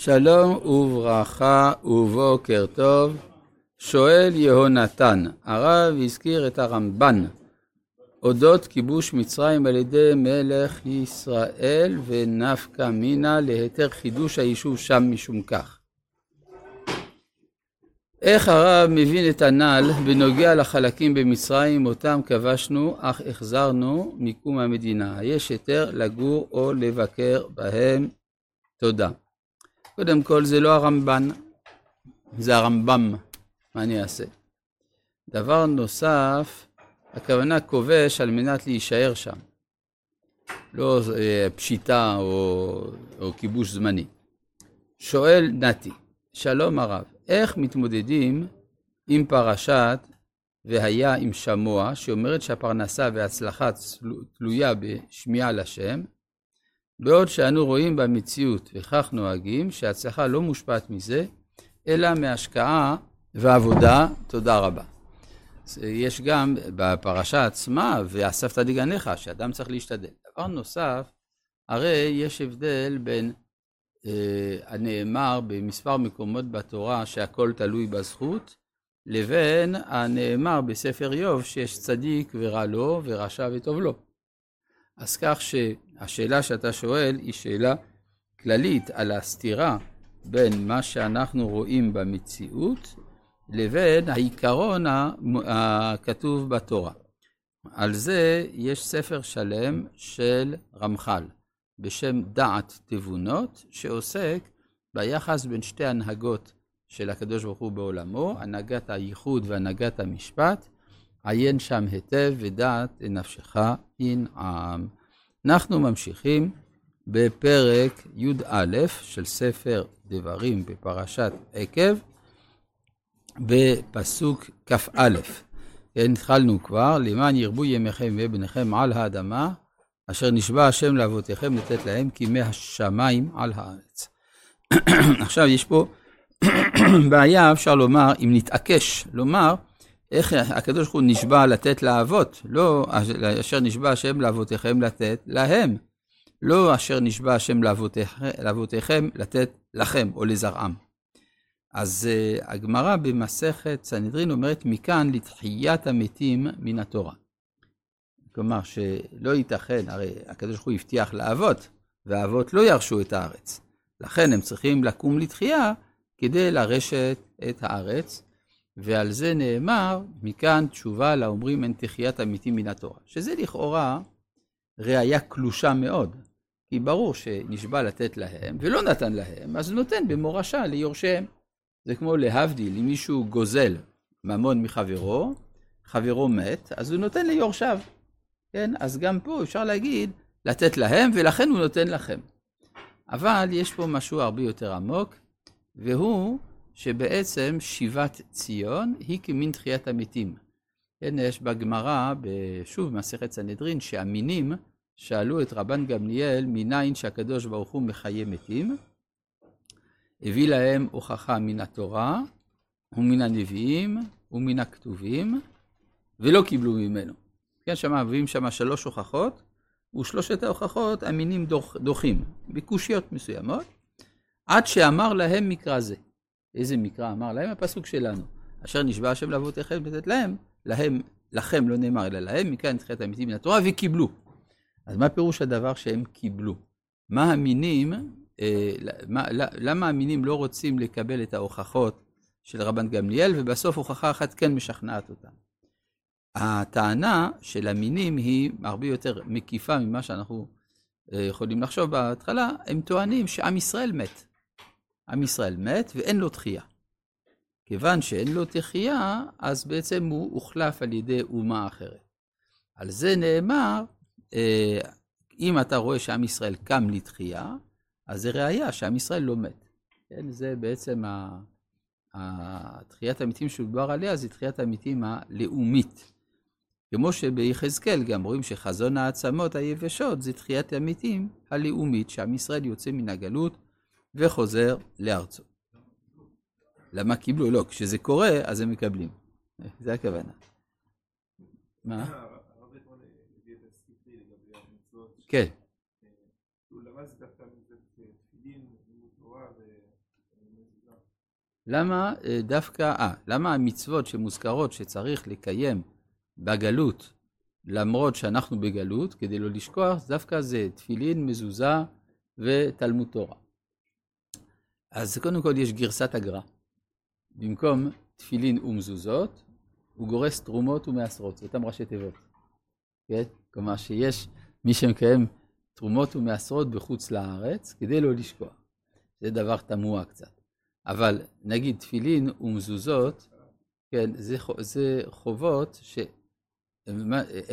שלום וברכה ובוקר טוב. שואל יהונתן, הרב הזכיר את הרמב"ן אודות כיבוש מצרים על ידי מלך ישראל ונפקא מינה להיתר חידוש היישוב שם משום כך. איך הרב מבין את הנ"ל בנוגע לחלקים במצרים אותם כבשנו אך החזרנו מקום המדינה? יש היתר לגור או לבקר בהם? תודה. קודם כל זה לא הרמב"ן, זה הרמב"ם, מה אני אעשה? דבר נוסף, הכוונה כובש על מנת להישאר שם, לא אה, פשיטה או, או כיבוש זמני. שואל נתי, שלום הרב, איך מתמודדים עם פרשת והיה עם שמוע, שאומרת שהפרנסה וההצלחה תלויה בשמיעה לשם, בעוד שאנו רואים במציאות, וכך נוהגים, שההצלחה לא מושפעת מזה, אלא מהשקעה ועבודה. תודה רבה. יש גם בפרשה עצמה, ואספת דגניך, שאדם צריך להשתדל. דבר נוסף, הרי יש הבדל בין אה, הנאמר במספר מקומות בתורה שהכל תלוי בזכות, לבין הנאמר בספר איוב שיש צדיק ורע לו ורשע וטוב לו. אז כך שהשאלה שאתה שואל היא שאלה כללית על הסתירה בין מה שאנחנו רואים במציאות לבין העיקרון הכתוב בתורה. על זה יש ספר שלם של רמח"ל בשם דעת תבונות, שעוסק ביחס בין שתי הנהגות של הקדוש ברוך הוא בעולמו, הנהגת הייחוד והנהגת המשפט, עיין שם היטב ודעת נפשך ינעם. אנחנו ממשיכים בפרק י"א של ספר דברים בפרשת עקב, בפסוק כ"א. כן, התחלנו כבר, למען ירבו ימיכם ובניכם על האדמה, אשר נשבע השם לאבותיכם לתת להם כימי השמיים על הארץ. עכשיו יש פה בעיה, אפשר לומר, אם נתעקש, לומר, איך הקדוש ברוך הוא נשבע לתת לאבות, לא אשר נשבע השם לאבותיכם לתת להם, לא אשר נשבע השם לאבותיכם לתת לכם או לזרעם. אז uh, הגמרא במסכת סנהדרין אומרת מכאן לתחיית המתים מן התורה. כלומר שלא ייתכן, הרי הקדוש ברוך הוא הבטיח לאבות, והאבות לא ירשו את הארץ. לכן הם צריכים לקום לתחייה כדי לרשת את הארץ, ועל זה נאמר, מכאן תשובה לאומרים אין תחיית המתים מן התורה. שזה לכאורה ראייה קלושה מאוד, כי ברור שנשבע לתת להם, ולא נתן להם, אז נותן במורשה ליורשיהם. זה כמו להבדיל, אם מישהו גוזל ממון מחברו, חברו מת, אז הוא נותן ליורשיו. כן? אז גם פה אפשר להגיד, לתת להם, ולכן הוא נותן לכם. אבל יש פה משהו הרבה יותר עמוק, והוא שבעצם שיבת ציון היא כמין תחיית המתים. כן, יש בגמרא, שוב במסכת סנהדרין, שהמינים שאלו את רבן גמליאל מניין שהקדוש ברוך הוא מחיה מתים. הביא להם הוכחה מן התורה ומן הנביאים ומן הכתובים, ולא קיבלו ממנו. כן, שם מביאים שם שלוש הוכחות, ושלושת ההוכחות המינים דוח, דוחים, בקושיות מסוימות, עד שאמר להם מקרא זה. איזה מקרא אמר להם? הפסוק שלנו. אשר נשבע השם לאבותיכם לתת להם, להם, לכם לא נאמר אלא להם, מכאן נדחית האמיתים מן התורה, וקיבלו. אז מה פירוש הדבר שהם קיבלו? מה המינים, אה, מה, למה המינים לא רוצים לקבל את ההוכחות של רבן גמליאל, ובסוף הוכחה אחת כן משכנעת אותם? הטענה של המינים היא הרבה יותר מקיפה ממה שאנחנו אה, יכולים לחשוב בהתחלה, הם טוענים שעם ישראל מת. עם ישראל מת ואין לו תחייה. כיוון שאין לו תחייה, אז בעצם הוא הוחלף על ידי אומה אחרת. על זה נאמר, אה, אם אתה רואה שעם ישראל קם לתחייה, אז זה ראייה שעם ישראל לא מת. כן, זה בעצם התחיית המתים שדובר עליה, זה תחיית המתים הלאומית. כמו שביחזקאל גם רואים שחזון העצמות היבשות זה תחיית המתים הלאומית, שעם ישראל יוצא מן הגלות וחוזר לארצו. למה קיבלו? לא, כשזה קורה, אז הם מקבלים. זה הכוונה. מה? כן. למה אה, דווקא, אה, למה המצוות שמוזכרות שצריך לקיים בגלות, למרות שאנחנו בגלות, כדי לא לשכוח, דווקא זה תפילין, מזוזה ותלמוד תורה. אז קודם כל יש גרסת הגר"א. במקום תפילין ומזוזות, הוא גורס תרומות ומעשרות, זה אותם ראשי תיבות. כן? כלומר שיש מי שמקיים תרומות ומעשרות בחוץ לארץ, כדי לא לשכוח. זה דבר תמוה קצת. אבל נגיד תפילין ומזוזות, כן, זה, זה חובות ש,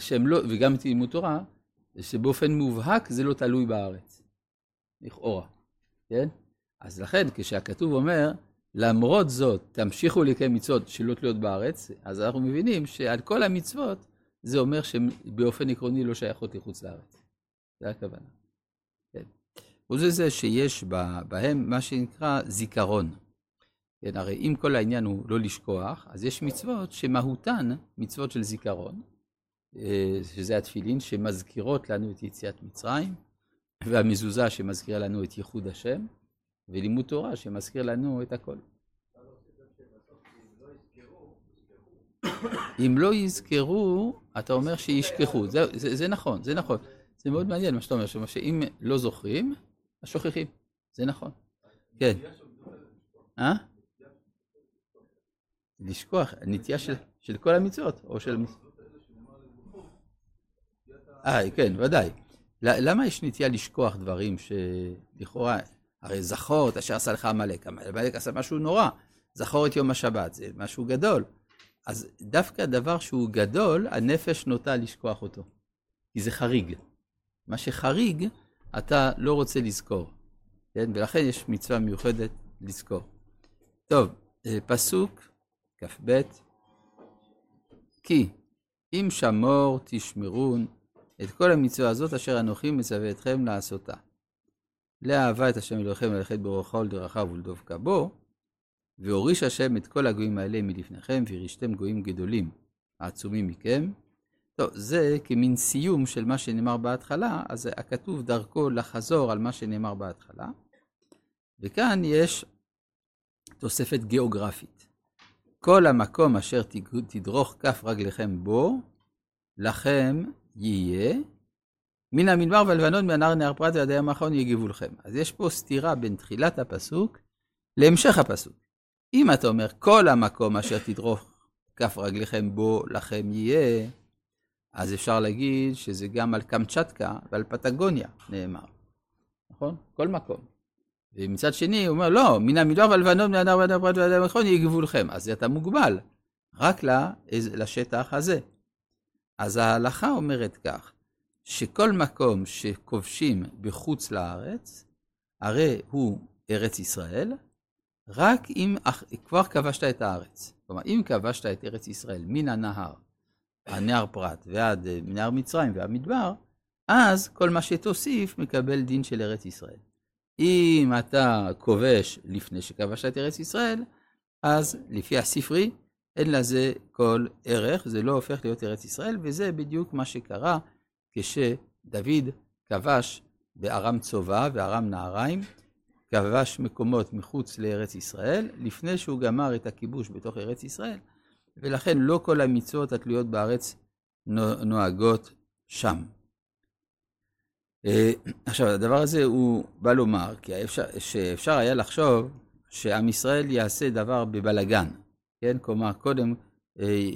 שהם לא, וגם תלמוד תורה, שבאופן מובהק זה לא תלוי בארץ, לכאורה, כן? אז לכן, כשהכתוב אומר, למרות זאת, תמשיכו לקיים מצוות שלא תלויות בארץ, אז אנחנו מבינים שעל כל המצוות, זה אומר שהן באופן עקרוני לא שייכות לחוץ לארץ. זה הכוונה. כן. חוץ מזה שיש בהם מה שנקרא זיכרון. כן, הרי אם כל העניין הוא לא לשכוח, אז יש מצוות שמהותן מצוות של זיכרון, אה, שזה התפילין, שמזכירות לנו את יציאת מצרים, והמזוזה שמזכירה לנו את ייחוד השם, ולימוד תורה שמזכיר לנו את הכל. אם לא יזכרו, אתה אומר שישכחו. זה, זה, זה נכון, זה נכון. זה מאוד מעניין מה שאתה אומר, שאם לא זוכרים, אז שוכחים. זה נכון. כן. אה? לשכוח, נטייה של, של כל המצוות, או של... אה, כן, ודאי. למה יש נטייה לשכוח דברים שלכאורה, הרי זכור את אשר עשה לך עמלק, עמלק עשה משהו נורא, זכור את יום השבת, זה משהו גדול. אז דווקא דבר שהוא גדול, הנפש נוטה לשכוח אותו, כי זה חריג. מה שחריג, אתה לא רוצה לזכור, כן? ולכן יש מצווה מיוחדת לזכור. טוב, אה, פסוק כ"ב, כי אם שמור תשמרון את כל המצווה הזאת אשר אנוכי מצווה אתכם לעשותה. לאהבה את השם אלוהיכם וללכת ברוחו ולדרכיו ולדבקה בו, והוריש השם את כל הגויים האלה מלפניכם, וירישתם גויים גדולים העצומים מכם. טוב, זה כמין סיום של מה שנאמר בהתחלה, אז הכתוב דרכו לחזור על מה שנאמר בהתחלה. וכאן יש תוספת גיאוגרפית. כל המקום אשר תדרוך כף רגליכם בו, לכם יהיה. מן המדבר והלבנון, מהנהר נהר פרת ועד הים האחרון יהיה גבולכם. אז יש פה סתירה בין תחילת הפסוק להמשך הפסוק. אם אתה אומר, כל המקום אשר תדרוך כף רגליכם בו, לכם יהיה, אז אפשר להגיד שזה גם על קמצ'טקה ועל פטגוניה נאמר, נכון? כל מקום. ומצד שני, הוא אומר, לא, מן המדבר והלבנון, מן הנהר והנהר פרת והדם האחרון יהיה גבולכם. אז אתה מוגבל רק לשטח הזה. אז ההלכה אומרת כך, שכל מקום שכובשים בחוץ לארץ, הרי הוא ארץ ישראל, רק אם כבר כבשת את הארץ. כלומר, אם כבשת את ארץ ישראל מן הנהר, הנהר פרת ועד אה, נהר מצרים והמדבר, אז כל מה שתוסיף מקבל דין של ארץ ישראל. אם אתה כובש לפני שכבשת את ארץ ישראל, אז לפי הספרי, אין לזה כל ערך, זה לא הופך להיות ארץ ישראל, וזה בדיוק מה שקרה כשדוד כבש בארם צובע וארם נהריים, כבש מקומות מחוץ לארץ ישראל, לפני שהוא גמר את הכיבוש בתוך ארץ ישראל, ולכן לא כל המצוות התלויות בארץ נוהגות שם. אה, עכשיו, הדבר הזה הוא בא לומר, כי אפשר, שאפשר היה לחשוב שעם ישראל יעשה דבר בבלגן, כן? כלומר, קודם אה,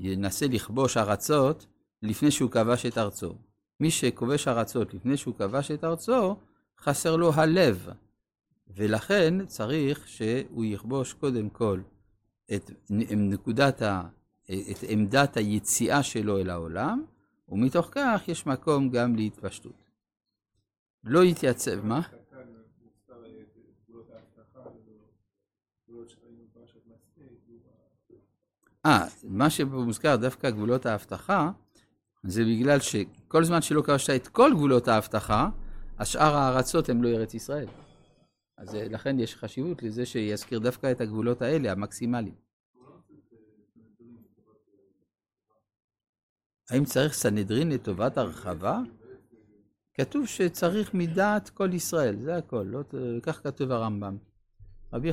ינסה לכבוש ארצות לפני שהוא כבש את ארצו. מי שכובש ארצות לפני שהוא כבש את ארצו, חסר לו הלב, ולכן צריך שהוא יכבוש קודם כל את נקודת ה... את עמדת היציאה שלו אל העולם, ומתוך כך יש מקום גם להתפשטות. לא יתייצב, מה? אה, מה שמוזכר דווקא גבולות ההבטחה, זה בגלל שכל זמן שלא כבשת את כל גבולות ההבטחה, אז שאר הארצות הן לא ארץ ישראל. אז אה, לכן יש חשיבות לזה שיזכיר דווקא את הגבולות האלה, המקסימליים. האם צריך סנהדרין לטובת הרחבה? כתוב שצריך מדעת כל ישראל, זה הכל, לא, כך כתוב הרמב"ם. רבי